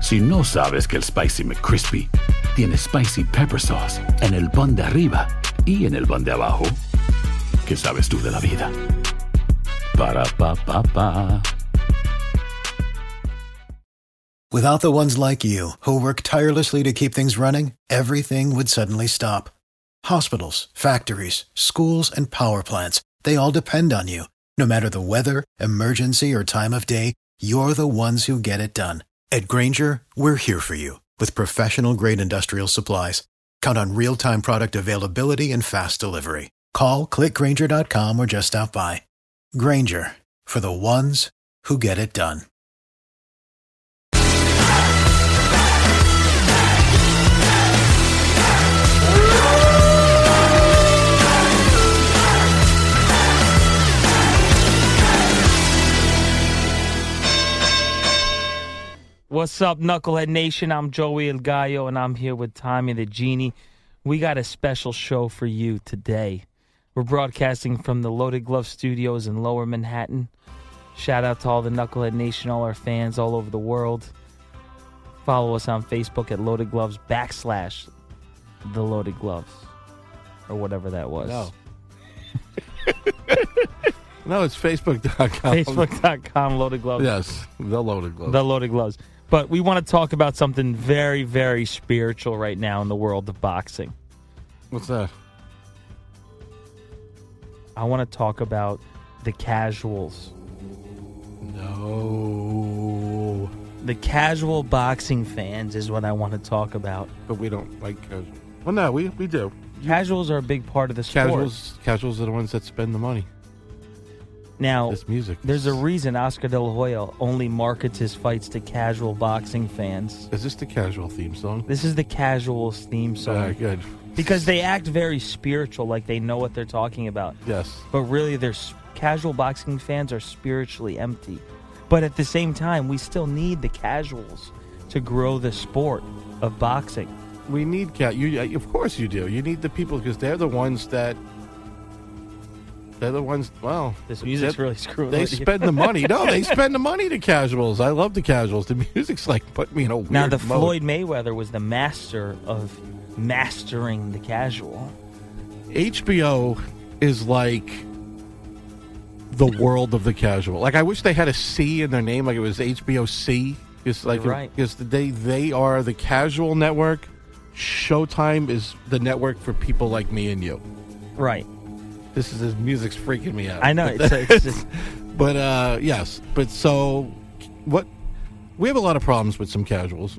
Si no sabes que el Spicy McCrispy tiene Spicy Pepper Sauce en el pan de arriba y en el pan de abajo, ¿qué sabes tú de la vida? Para, pa, pa, pa. Without the ones like you, who work tirelessly to keep things running, everything would suddenly stop. Hospitals, factories, schools, and power plants, they all depend on you. No matter the weather, emergency, or time of day, you're the ones who get it done. At Grainger, we're here for you with professional grade industrial supplies. Count on real time product availability and fast delivery. Call clickgrainger.com or just stop by. Grainger for the ones who get it done. What's up, Knucklehead Nation? I'm Joey El Gallo, and I'm here with Tommy the Genie. We got a special show for you today. We're broadcasting from the Loaded Glove Studios in Lower Manhattan. Shout out to all the Knucklehead Nation, all our fans all over the world. Follow us on Facebook at Loaded Gloves backslash the Loaded Gloves, or whatever that was. No. no, it's Facebook.com. Facebook.com Loaded Gloves. Yes, the loaded glove. The Loaded Gloves. But we want to talk about something very, very spiritual right now in the world of boxing. What's that? I want to talk about the casuals. No. The casual boxing fans is what I want to talk about. But we don't like casuals. Well, no, we, we do. Casuals are a big part of the sport. Casuals, casuals are the ones that spend the money. Now, This music. there's a reason Oscar De La Hoya only markets his fights to casual boxing fans. Is this the casual theme song? This is the casuals theme song. Very good. Because they act very spiritual, like they know what they're talking about. Yes. But really, their s- casual boxing fans are spiritually empty. But at the same time, we still need the casuals to grow the sport of boxing. We need cat. You, uh, of course, you do. You need the people because they're the ones that. They're the ones. Well, This music's they- really screwing They spend the money. No, they spend the money to casuals. I love the casuals. The music's like put me in a weird Now, the mode. Floyd Mayweather was the master of mastering the casual. HBO is like the world of the casual. Like I wish they had a C in their name, like it was HBO C. It's like You're right. because they they are the casual network. Showtime is the network for people like me and you. Right. This is this music's freaking me out. I know. It's, it's just, but uh, yes, but so what? We have a lot of problems with some casuals.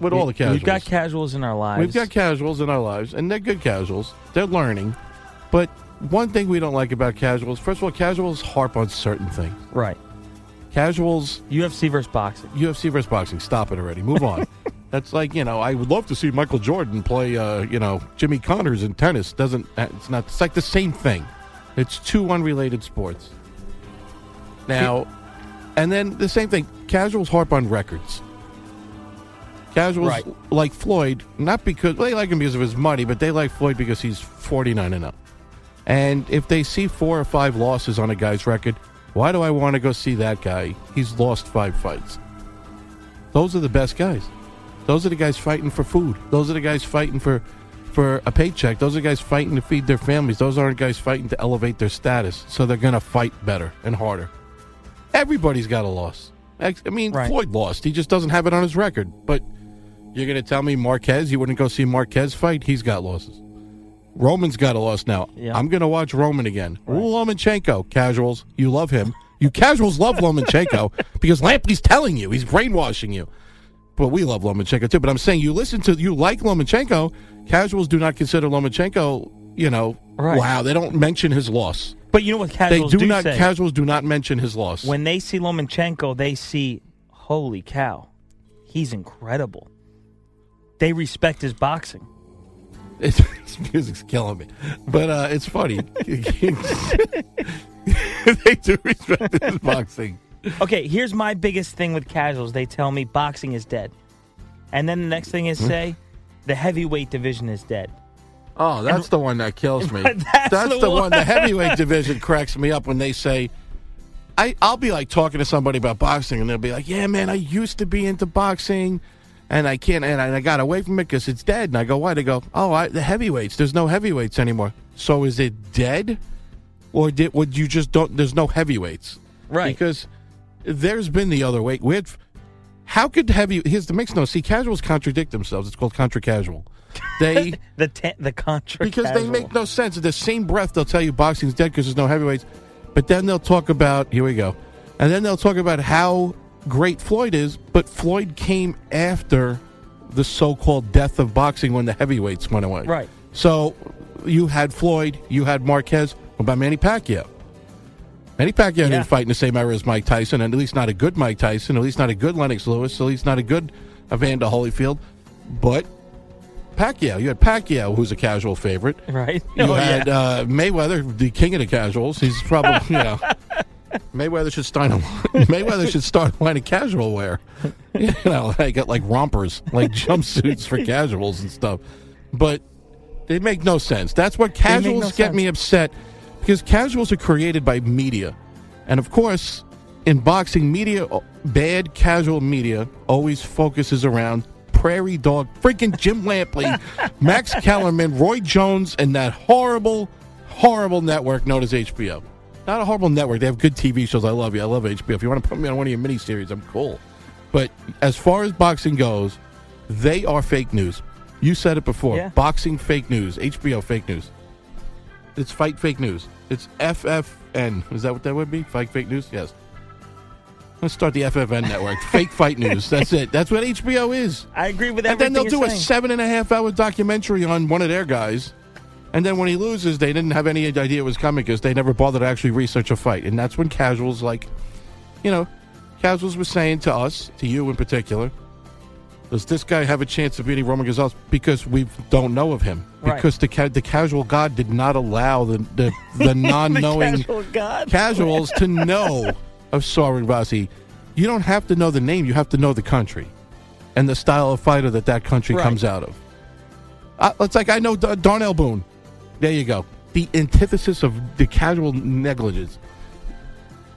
With all the casuals, We've got casuals in our lives. We've got casuals in our lives, and they're good casuals. They're learning. But one thing we don't like about casuals, first of all, casuals harp on certain things. Right. Casuals, UFC versus boxing. UFC versus boxing. Stop it already. Move on. That's like you know, I would love to see Michael Jordan play, uh, you know, Jimmy Connors in tennis. Doesn't it's not? It's like the same thing. It's two unrelated sports. Now, and then the same thing. Casuals harp on records. Casuals Right. like Floyd, not because well, they like him because of his money, but they like Floyd because he's forty nine and up. And if they see four or five losses on a guy's record, why do I want to go see that guy? He's lost five fights. Those are the best guys. Those are the guys fighting for food. Those are the guys fighting for for a paycheck. Those are guys fighting to feed their families. Those aren't guys fighting to elevate their status. So they're going to fight better and harder. Everybody's got a loss. I mean, Right. Floyd lost. He just doesn't have it on his record. But you're going to tell me Marquez, you wouldn't go see Marquez fight? He's got losses. Roman's got a loss now. Yeah. I'm going to watch Roman again. Lomachenko, casuals, you love him. You casuals love Lomachenko because Lampley's telling you, he's brainwashing you. But we love Lomachenko too. But I'm saying you listen to, you like Lomachenko. Casuals do not consider Lomachenko, you know, Right. wow, they don't mention his loss. But you know what They casuals do, not, say? casuals do not mention his loss. when they see Lomachenko, they see holy cow, he's incredible. They respect his boxing. It's, his music's killing me, but uh, it's funny. they do respect his boxing. Okay, here's my biggest thing with casuals. They tell me boxing is dead. And then the next thing Hmm? is say the heavyweight division is dead. Oh, that's the one that kills me. That's the the one. one. The heavyweight division cracks me up when they say, I, I'll be like talking to somebody about boxing, and they'll be like, "Yeah, man, I used to be into boxing, and I can't, and I, I got away from it because it's dead." And I go, "Why?" They go, "Oh, I, the heavyweights. There's no heavyweights anymore. So is it dead, or did would you just don't? There's no heavyweights, Right. Because there's been the other weight. With how could heavy? Here's the mix. No, see, casuals contradict themselves. It's called contra casual. They The te- the contra because they make no sense. In the same breath, they'll tell you boxing's dead because there's no heavyweights, but then they'll talk about here we go, and then they'll talk about how great Floyd is. But Floyd came after the so-called death of boxing when the heavyweights went away. Right. So you had Floyd, you had Marquez. What about Manny Pacquiao? Manny Pacquiao Yeah. didn't fight in the same era as Mike Tyson, and at least not a good Mike Tyson, at least not a good Lennox Lewis, at least not a good Evander Holyfield. But Pacquiao, you had Pacquiao, who's a casual favorite. Right. You Oh, had yeah. uh, Mayweather, the king of the casuals. He's probably you know. Mayweather should start a Mayweather should start a line of casual wear. You know, got like rompers, like jumpsuits for casuals and stuff. But they make no sense. That's what casuals no get sense. me upset because casuals are created by media, and of course, in boxing, media oh, bad casual media always focuses around Prairie Dog, freaking Jim Lampley, Max Kellerman, Roy Jones, and that horrible, horrible network known as HBO. Not a horrible network. They have good TV shows. I love you. I love HBO. If you want to put me on one of your miniseries, I'm cool. But as far as boxing goes, they are fake news. You said it before. Yeah. Boxing fake news. HBO fake news. It's fight fake news. It's FFN. Is that what that would be? Fight fake news? Yes. Let's start the FFN network. fake fight news. That's it. That's what HBO is. I agree with that. And then they'll do you're a seven and a half hour documentary on one of their guys. And then when he loses, they didn't have any idea it was coming because they never bothered to actually research a fight. And that's when casuals, like, you know, casuals were saying to us, to you in particular, does this guy have a chance of beating Roman Gonzalez? Because we don't know of him. Right. Because the ca- the casual god did not allow the the, the non knowing casual casuals to know of Sor Rungvisai. You don't have to know the name; you have to know the country and the style of fighter that that country Right. comes out of. Uh, it's like I know D- Darnell Boone. There you go. The antithesis of the casual negligence.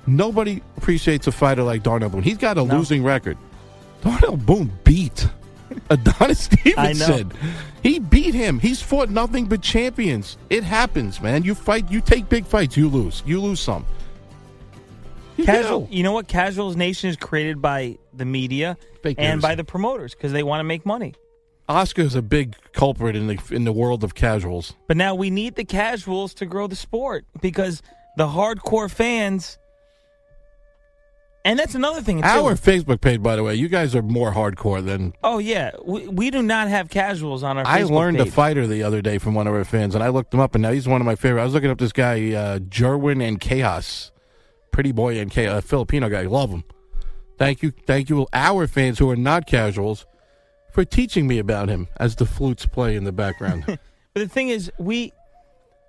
Nobody appreciates a fighter like Darnell Boone. He's got a No. losing record. Darnell Boone beat Adonis. Stevenson. He beat him. He's fought nothing but champions. It happens, man. You fight, you take big fights, you lose. You lose some. You Casual. do. You know what? Casuals Nation is created by the media Fake and news. by the promoters because they want to make money. Oscar is a big culprit in the in the world of casuals. But now we need the casuals to grow the sport because the hardcore fans. And that's another thing. too. Our Facebook page, by the way, you guys are more hardcore than oh yeah, we, we do not have casuals on our. Facebook. I Facebook learned page. a fighter the other day from one of our fans, and I looked him up, and now he's one of my favorite. I was looking up this guy, uh, Jerwin Ancajas, pretty boy Ancajas, a Filipino guy. Love him. Thank you, thank you, our fans who are not casuals, for teaching me about him as the flutes play in the background. But the thing is, we,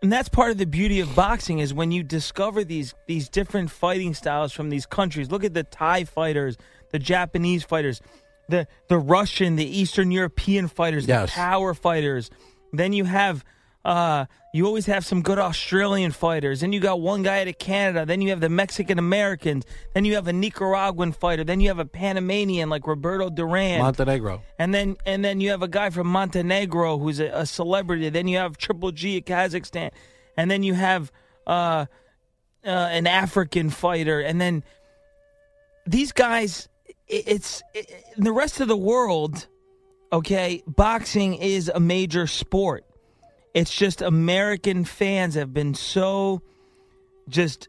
and that's part of the beauty of boxing is when you discover these these different fighting styles from these countries. Look at the Thai fighters, the Japanese fighters, the the Russian, the Eastern European fighters, Yes. the power fighters. Then you have. Uh, you always have some good Australian fighters. Then you got one guy out of Canada. Then you have the Mexican Americans. Then you have a Nicaraguan fighter. Then you have a Panamanian like Roberto Duran. Montenegro. And then and then you have a guy from Montenegro who's a, a celebrity. Then you have Triple G of Kazakhstan, and then you have uh, uh, an African fighter, and then these guys. i- It's i in the rest of the world. Okay, boxing is a major sport. It's just American fans have been so just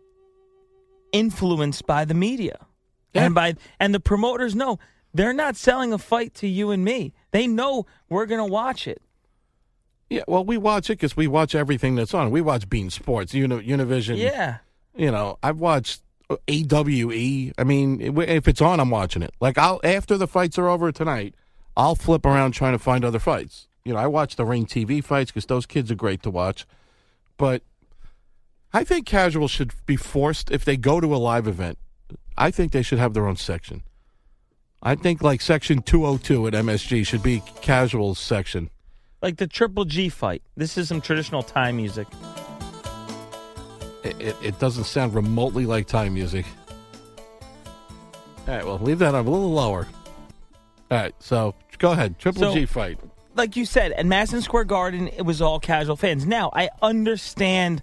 influenced by the media Yeah. and by and the promoters know they're not selling a fight to you and me. They know we're going to watch it. Yeah, well, we watch it because we watch everything that's on. We watch beIN Sports, Uni- Univision. Yeah. You know, I've watched AWE. I mean, if it's on, I'm watching it. Like I'll after the fights are over tonight, I'll flip around trying to find other fights. You know, I watch the Ring TV fights because those kids are great to watch. But I think casuals should be forced if they go to a live event. I think they should have their own section. I think like section 202 at MSG should be casuals section. Like the Triple G fight. This is some traditional Thai music. It, it, it doesn't sound remotely like Thai music. All right, well, leave that on a little lower. All right, so go ahead. Triple So- G fight. Like you said, at Madison Square Garden, it was all casual fans. Now I understand.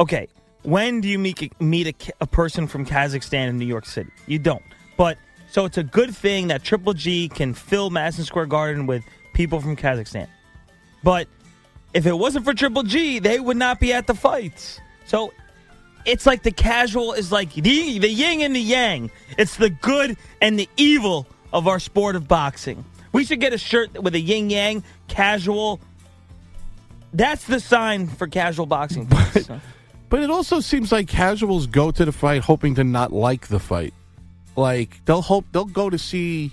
Okay, when do you meet a- meet a, a person from Kazakhstan in New York City? You don't. But so it's a good thing that Triple G can fill Madison Square Garden with people from Kazakhstan. But if it wasn't for Triple G, they would not be at the fights. So it's like the casual is like the the yin and the yang. It's the good and the evil of our sport of boxing. We should get a shirt with a yin yang casual. That's the sign for casual boxing. fans. But it also seems like casuals go to the fight hoping to not like the fight. Like they'll hope they'll go to see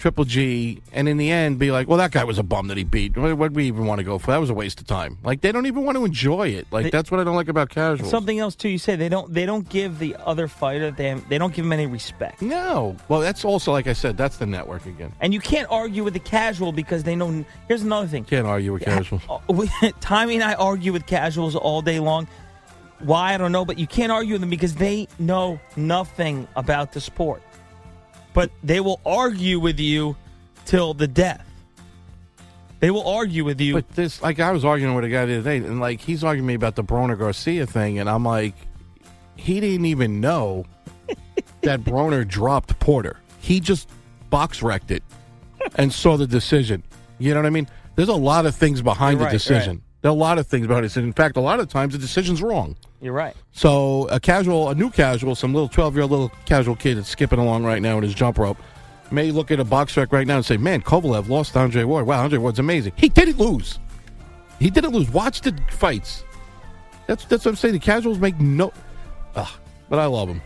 Triple G, and in the end, be like, "Well, that guy was a bum that he beat. What would we even want to go for? That was a waste of time." Like they don't even want to enjoy it. Like They- that's what I don't like about casual. Something else too. You say they don't they don't give the other fighter they they don't give him any respect. no, well, that's also like I said, that's the network again. And you can't argue with the casual because they know. Here's another thing. Can't argue with casuals. Uh, Tommy and I argue with casuals all day long. Why I don't know, but you can't argue with them because they know nothing about the sport. But they will argue with you till the death. They will argue with you. But this, like, I was arguing with a guy the other day, and like he's arguing me about the Broner Garcia thing, and I'm like, he didn't even know that Broner dropped Porter. He just box wrecked it and saw the decision. You know what I mean? There's a lot of things behind You're the right, decision. There are a lot of things behind it. In fact, a lot of times the decision's wrong. You're right. So a casual, a new casual, some little twelve year old little casual kid that's skipping along right now in his jump rope, may look at a box rec right now and say, "Man, Kovalev lost to Andre Ward. Wow, Andre Ward's amazing. He didn't lose. He didn't lose. Watch the fights. That's that's what I'm saying. The casuals make no, Ugh, but I love them.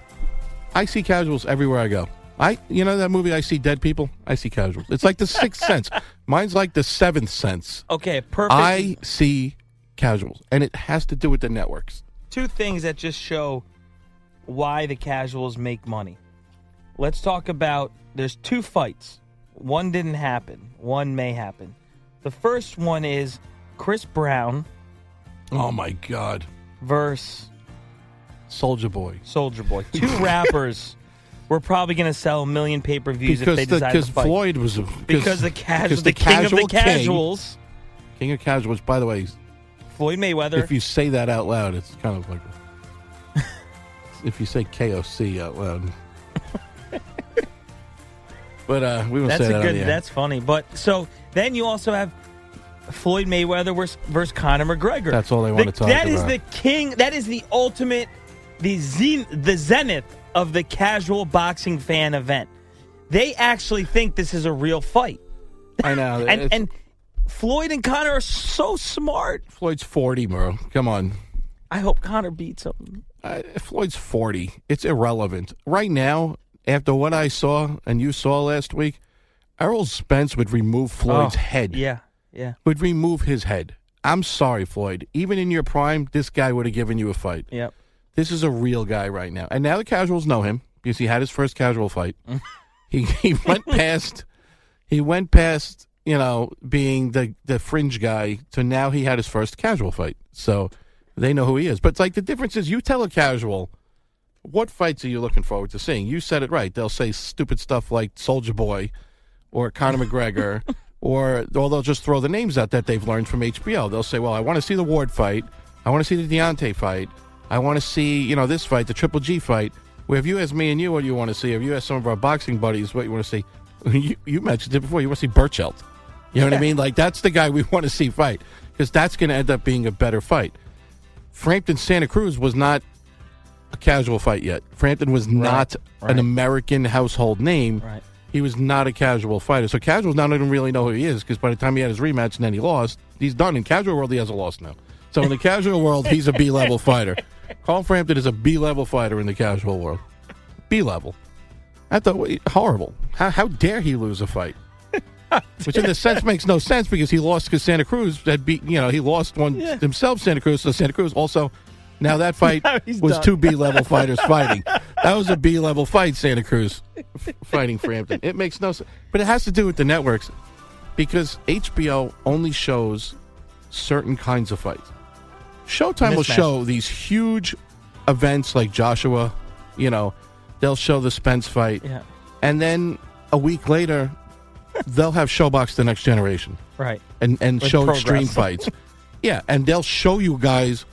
I see casuals everywhere I go. I, you know that movie, I see dead people. I see casuals. It's like the sixth sense. Mine's like the seventh sense. Okay, perfect. I see casuals, and it has to do with the networks. two things that just show why the casuals make money. Let's talk about there's two fights. One didn't happen, one may happen. The first one is Chris Brown Oh my God. versus Soldier Boy. Soldier Boy. Two rappers were probably going to sell a million pay-per-views if Because they the, because to fight. Floyd was a, because the casual, because the, king of the casual king- casuals, king of casuals. By the way, Floyd Mayweather. if you say that out loud, it's kind of like if you say KOC out loud. but uh, we won't That's say that good. That's funny. But so then you also have Floyd Mayweather versus, versus Conor McGregor. That's all they want The- to talk That about. That is the king. That is the ultimate, the zen, the zenith of the casual boxing fan event. They actually think this is a real fight, I know. and and Floyd and Conor are so smart. Floyd's forty, bro. Come on. I hope Conor beats him. Uh, Floyd's 40. It's irrelevant. Right now, after what I saw and you saw last week, Errol Spence would remove Floyd's Oh, head. Yeah, yeah. Would remove his head. I'm sorry, Floyd. Even in your prime, this guy would have given you a fight. Yep. This is a real guy right now. And now the casuals know him because he had his first casual fight. he he went past he went past, you know, being the the fringe guy to now he had his first casual fight. So they know who he is. But it's like the difference is you tell a casual what fights are you looking forward to seeing? You said it right. They'll say stupid stuff like Soldier Boy or Conor McGregor or or they'll just throw the names out that they've learned from HBO. They'll say, "Well, I want to see the Ward fight. I want to see the Deontay fight. I want to see, you know, this fight, the Triple G fight." Where if you ask me and you what you want to see, if you ask some of our boxing buddies what you want to see, you, you mentioned it before. You want to see Berchelt. You know what I mean? Like that's the guy we want to see fight because that's going to end up being a better fight. Frampton Santa Cruz was not a casual fight yet. Frampton was not right. an American household name. Right. He was not a casual fighter. So casuals now don't even really know who he is because by the time he had his rematch and then he lost, he's done. In casual world, he has a loss now. So in the casual world, he's a B level fighter. Carl Frampton is a B level fighter in the casual world. B level. I thought wait, horrible. How, how dare he lose a fight? Which in a sense makes no sense because he lost because Santa Cruz had beat you know he lost one Yeah. himself Santa Cruz so Santa Cruz also now that fight Now was done. two B level fighters fighting that was a B level fight Santa Cruz fighting Frampton it makes no sense but it has to do with the networks because HBO only shows certain kinds of fights Showtime will show these huge events like Joshua you know they'll show the Spence fight. Yeah. and then a week later they'll have ShoBox the next generation. Right. and and With show pro extreme fights. Yeah and they'll show you guys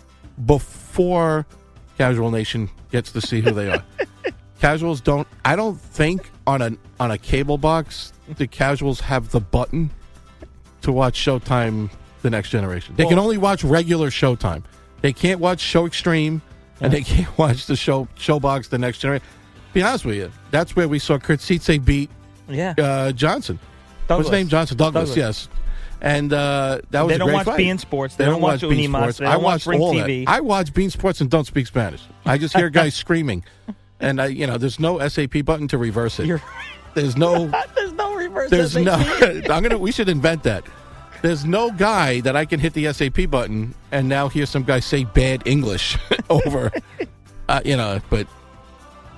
before casual nation gets to see who they are. Casuals don't i don't think on a on a cable box the casuals have the button to watch showtime the next generation they can only watch regular showtime they can't watch show extreme and they can't watch the show ShoBox the next generation be honest with you that's where we saw kurt Sietze beat Yeah. uh, Johnson. Douglas. What's his name? Johnson. Douglas, Douglas. yes. And uh, that was They don't watch fight. beIN Sports. They don't watch beIN Unimas. Sports. They I don't watch Ring all TV. that. I watch beIN Sports and don't speak Spanish. I just hear guys screaming, and I, you know, there's no SAP button to reverse it. You're- There's no. There's no reverse. There's SAP. no. I'm gonna. We should invent that. There's no guy that I can hit the SAP button and now hear some guy say bad English over, uh, you know. But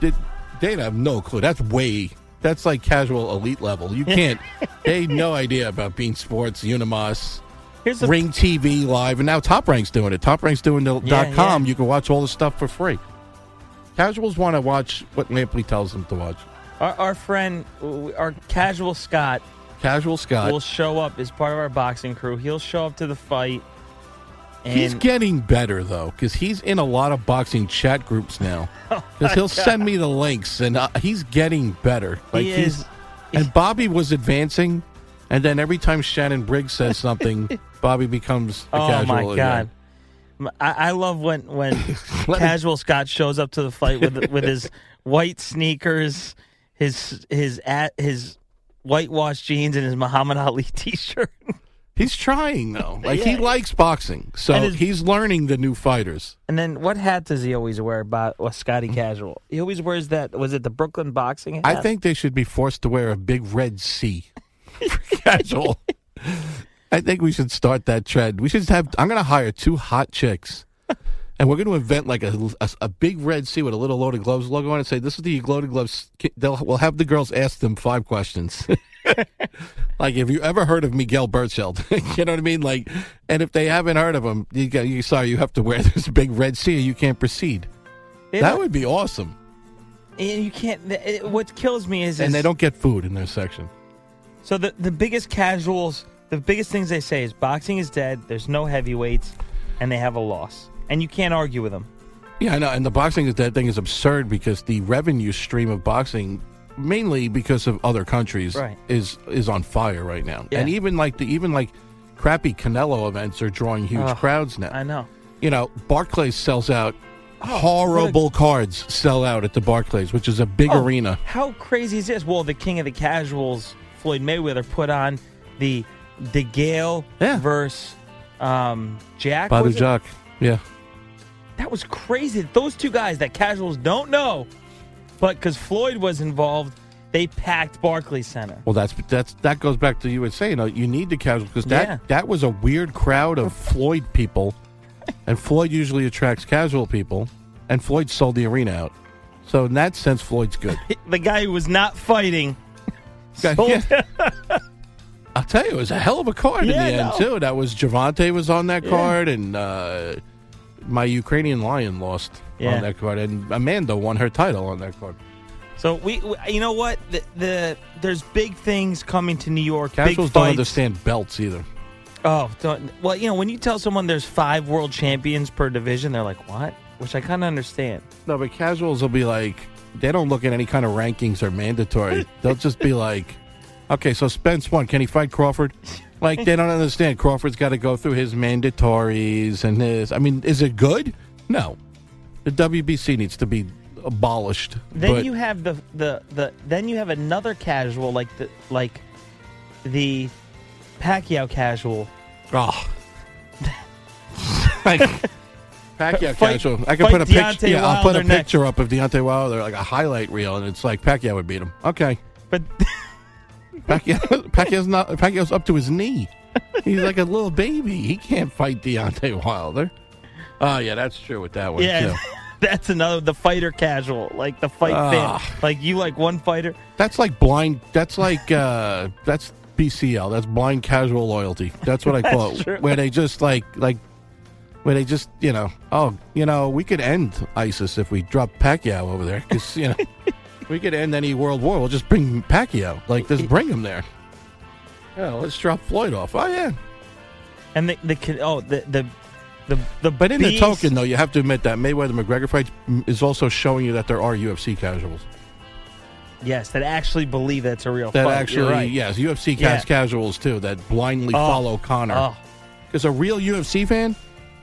did, they have no clue. That's way. That's like casual elite level. You can't. they no idea about beIN Sports, Unimas, Here's Ring TV Live, and now Top Rank's doing it. Top Rank's doing the Yeah, dot com. yeah. You can watch all the stuff for free. Casuals want to watch what Lampley tells them to watch. our, our friend, our casual Scott, Casual Scott. will show up as part of our boxing crew. He'll show up to the fight. And He's getting better though, because he's in a lot of boxing chat groups now. Oh Because he'll send me the links, and uh, he's getting better. Like he he's is. and Bobby was advancing, and then every time Shannon Briggs says something, Bobby becomes a Oh casual. my again. god. M- I, I love when when casual Scott shows up to the fight with with his white sneakers, his his at his whitewashed jeans, and his Muhammad Ali T-shirt. He's trying though. Like he likes boxing, so his- he's learning the new fighters. And then what hat does he always wear? About uh, well, Scotty Casual. He always wears that. Was it the Brooklyn boxing hat? I think they should be forced to wear a big red C for casual. I think we should start that trend. We should have. I'm going to hire two hot chicks, and we're going to invent like a, a a big red C with a little loaded gloves logo on it. Say this is the loaded gloves. They'll we'll have the girls ask them five questions. like, have you ever heard of Miguel Berchelt? you know what I mean? Like, and if they haven't heard of him, you got you sorry you have to wear this big red C or you can't proceed. They That would be awesome. And you can't. it- what kills me is, And is they don't get food in their section. So the the biggest casuals, the biggest things they say is boxing is dead. There's no heavyweights, and they have a loss, and you can't argue with them. Yeah, I know. And the boxing is that thing is absurd because the revenue stream of boxing, mainly because of other countries, Right. is is on fire right now. Yeah. And even like the even like crappy Canelo events are drawing huge Ugh, crowds now. I know. You know, Barclays sells out. Oh, horrible cards sell out at the Barclays, which is a big Oh, arena. How crazy is this? Well, the king of the casuals, Floyd Mayweather, put on the the Gale Yeah. versus um, Jack. Badou it? Jock. Yeah. That was crazy. Those two guys that casuals don't know, but because Floyd was involved, they packed Barclays Center. Well, that's that's that goes back to you were saying. uh, You need the casual because that Yeah. that was a weird crowd of Floyd people, and Floyd usually attracts casual people, and Floyd sold the arena out. So in that sense, Floyd's good. The guy who was not fighting. Guy- yeah. I'll tell you, it was a hell of a card Yeah, in the end know. too. That was Gervonta was on that card, and uh, my Ukrainian lion lost Yeah. on that card, and Amanda won her title on that card. So we, we- you know what? The, the there's big things coming to New York. Casuals don't understand belts either. Oh, don't, well, you know when you tell someone there's five world champions per division, they're like, "What?" Which I kind of understand. No, but casuals will be like, they don't look at any kind of rankings or mandatory. They'll just be like, okay, so Spence won. Can he fight Crawford? Like, they don't understand. Crawford's got to go through his mandatories and his. I mean, is it good? No. The WBC needs to be abolished. Then but you have the, the the then you have another casual like the like the Pacquiao casual. oh. like, Pacquiao Fight- casual. I fight put a picture. Deontay Yeah, I'll put a next. picture up of Deontay Wilder, like a highlight reel, and it's like Pacquiao would beat him. Okay, But Pacquiao, Pacquiao's not. Pacquiao's up to his knee. He's like a little baby. He can't fight Deontay Wilder. Oh yeah, that's true with that one. yeah, too. that's another the fighter casual, like the fight Ah. fan. Like you like one fighter. That's like blind. That's like uh that's BCL. That's blind casual loyalty. That's what I call That's it. true. Where they just like like where they just you know oh you know we could end ISIS if we drop Pacquiao over there because you know we could end any world war. We'll just bring Pacquiao. Like just bring him there. Yeah, let's drop Floyd off. Oh yeah. And the the oh the the the the But in the token, though, you have to admit that Mayweather McGregor fight is also showing you that there are UFC casuals. yes, that actually believe that's a real That fight. Actually, right. yes, UFC Yeah. casuals too that blindly Oh. follow Conor. Oh, Because a real UFC fan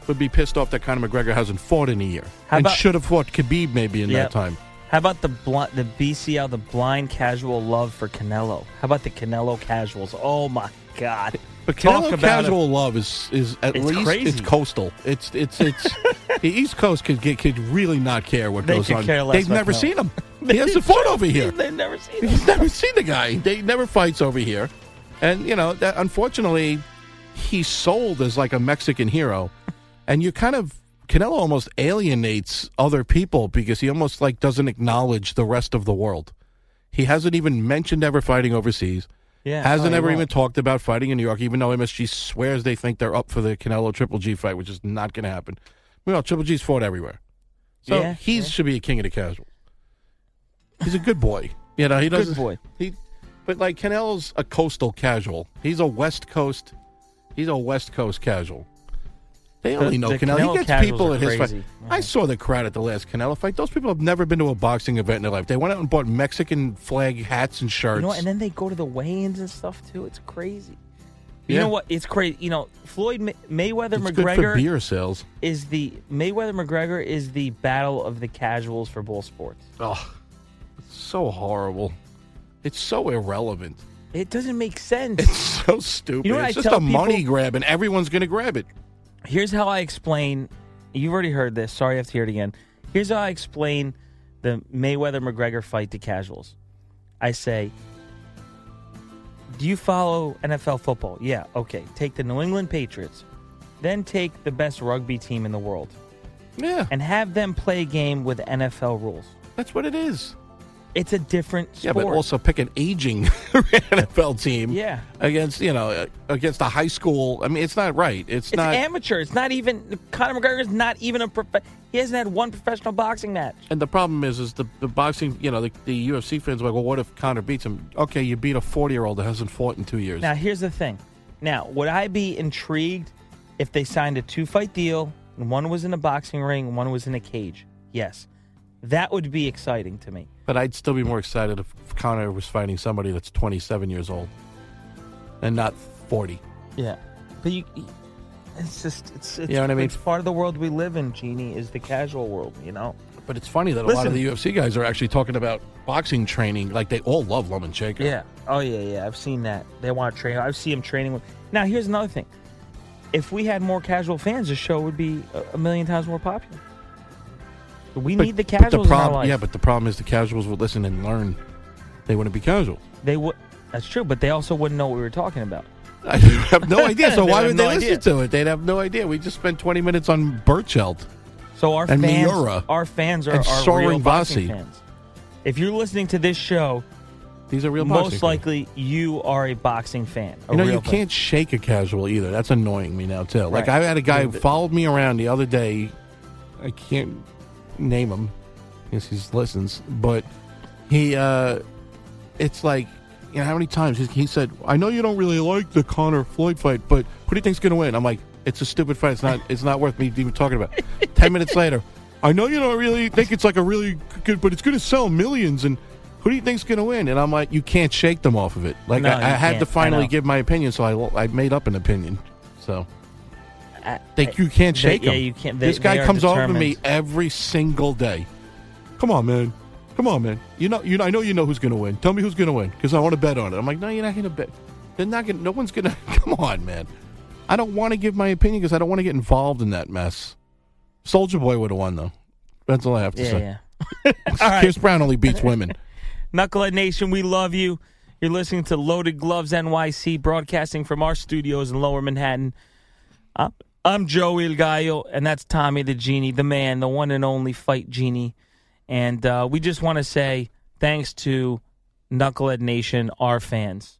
would be pissed off that Conor McGregor hasn't fought in a year How and should have fought Khabib maybe in Yep. that time. How about the bl- the BCL, the blind casual love for Canelo? How about the Canelo casuals? Oh my God! But Talk Canelo about casual love is is at It's least crazy. it's coastal. It's it's it's the East Coast could get could really not care what They goes on. They've never Canelo. seen him. He hasn't fought over here. They've never seen it. He's never seen the guy. They never fights over here, and you know that unfortunately, he's sold as like a Mexican hero, and you kind of Canelo almost alienates other people because he almost like doesn't acknowledge the rest of the world. He hasn't even mentioned ever fighting overseas. Yeah, hasn't he ever even talked about fighting in New York, even though MSG swears they think they're up for the Canelo Triple G fight, which is not going to happen. Well, Triple G's fought everywhere, so Yeah, he yeah. should be a king of the casuals. He's a good boy. You know, he Good doesn't. boy. He, but like Canelo's a coastal casual. He's a West Coast. He's a West Coast casual. They only know the Canelo. Canelo He gets people at his crazy. fight. I saw the crowd at the last Canelo fight. Those people have never been to a boxing event in their life. They went out and bought Mexican flag hats and shirts. You know, and then they go to the weigh-ins and stuff too. It's crazy. You Yeah. know what? It's crazy. You know, Floyd May- Mayweather it's McGregor beer sales. is the Mayweather McGregor is the battle of the casuals for both sports. Oh, it's so horrible. It's so irrelevant. It doesn't make sense. It's so stupid. You know it's just a money grab, and everyone's going to grab it. Here's how I explain. You've already heard this. Sorry, I have to hear it again. Here's how I explain the Mayweather McGregor fight to casuals. I say, Do you follow NFL football? Yeah, okay. Take the New England Patriots, then take the best rugby team in the world, Yeah, and have them play a game with NFL rules. that's what it is. It's a different Yeah, but also pick an aging NFL team. Yeah. against you know against a high school. I mean, it's not right. It's, It's not. amateur. It's not even Conor McGregor is not even a prof- he hasn't had one professional boxing match. and the problem is, is the, the boxing. You know, the, the UFC fans are like, well, what if Conor beats him? Okay, you beat a forty year old that hasn't fought in two years. Now, here's the thing. Now, would I be intrigued if they signed a two fight deal and one was in a boxing ring and one was in a cage? Yes. That would be exciting to me. But I'd still be more excited if Conor was fighting somebody that's twenty seven years old and not forty. Yeah. But you it's just it's it's, You know what I mean? it's part of the world we live in, Genie, is the casual world, you know? But it's funny that a lot of the UFC guys are actually talking about boxing training. Like they all love Lomachenko. Yeah. Oh yeah, yeah. I've seen that. They want to train. I see him training with. Now here's another thing. If we had more casual fans, the show would be a, a million times more popular. We But- need the casuals our problem. Yeah, but the problem is the casuals would listen and learn. They wouldn't be casual. They would. That's true, but they also wouldn't know what we were talking about. I have no idea. So why would they no listen idea. to it? They'd have no idea. We just spent 20 minutes on Berchelt. So our And fans, Miura. our fans are, And are real boxing Vasi. fans. If you're listening to this show, These are real most fans. likely you are a boxing fan. a You know, you fan. can't shake a casual either. That's annoying me now, too. Like, Right. I had a guy who followed me around the other day. I can't name him. Yes, he listens. But he, uh, it's like, you know, how many times he, he said, I know you don't really like the Conor Floyd fight, but who do you think's going to win? I'm like, it's a stupid fight. It's not, it's not worth me even talking about. Ten minutes later, I know you don't really think it's like a really good, but it's going to sell millions. And who do you think's going to win? And I'm like, you can't shake them off of it. Like, No, I, I had to finally give my opinion, so I, I made up an opinion. So They, you can't they- shake yeah, you can't. They- this guy comes over to me every single day. Come on, man. Come on, man. You know, you know, I know you know who's going to win. Tell me who's going to win because I want to bet on it. I'm like, no, you're not going to bet. They're not going. No one's going to. Come on, man. I don't want to give my opinion because I don't want to get involved in that mess. Soldier Boy would have won though. That's all I have to Yeah, say. yeah. All right. Chris Brown only beats women. Knucklehead Nation, we love you. You're listening to Loaded Gloves NYC, broadcasting from our studios in Lower Manhattan. I'm, I'm Joey El Gallo, and that's Tommy the Genie, the man, the one and only Fight Genie. And uh, we just want to say thanks to Knucklehead Nation, our fans.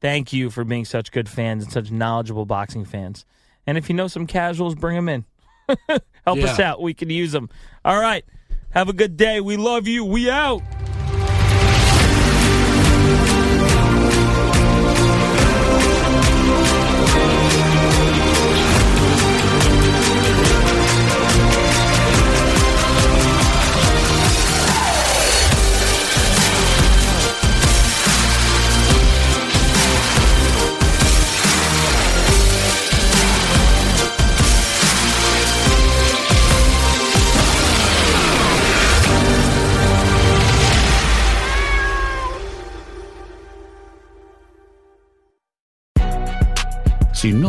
Thank you for being such good fans and such knowledgeable boxing fans. And if you know some casuals, bring them in. Help us out. We can use them. All right. Have a good day. We love you. We out.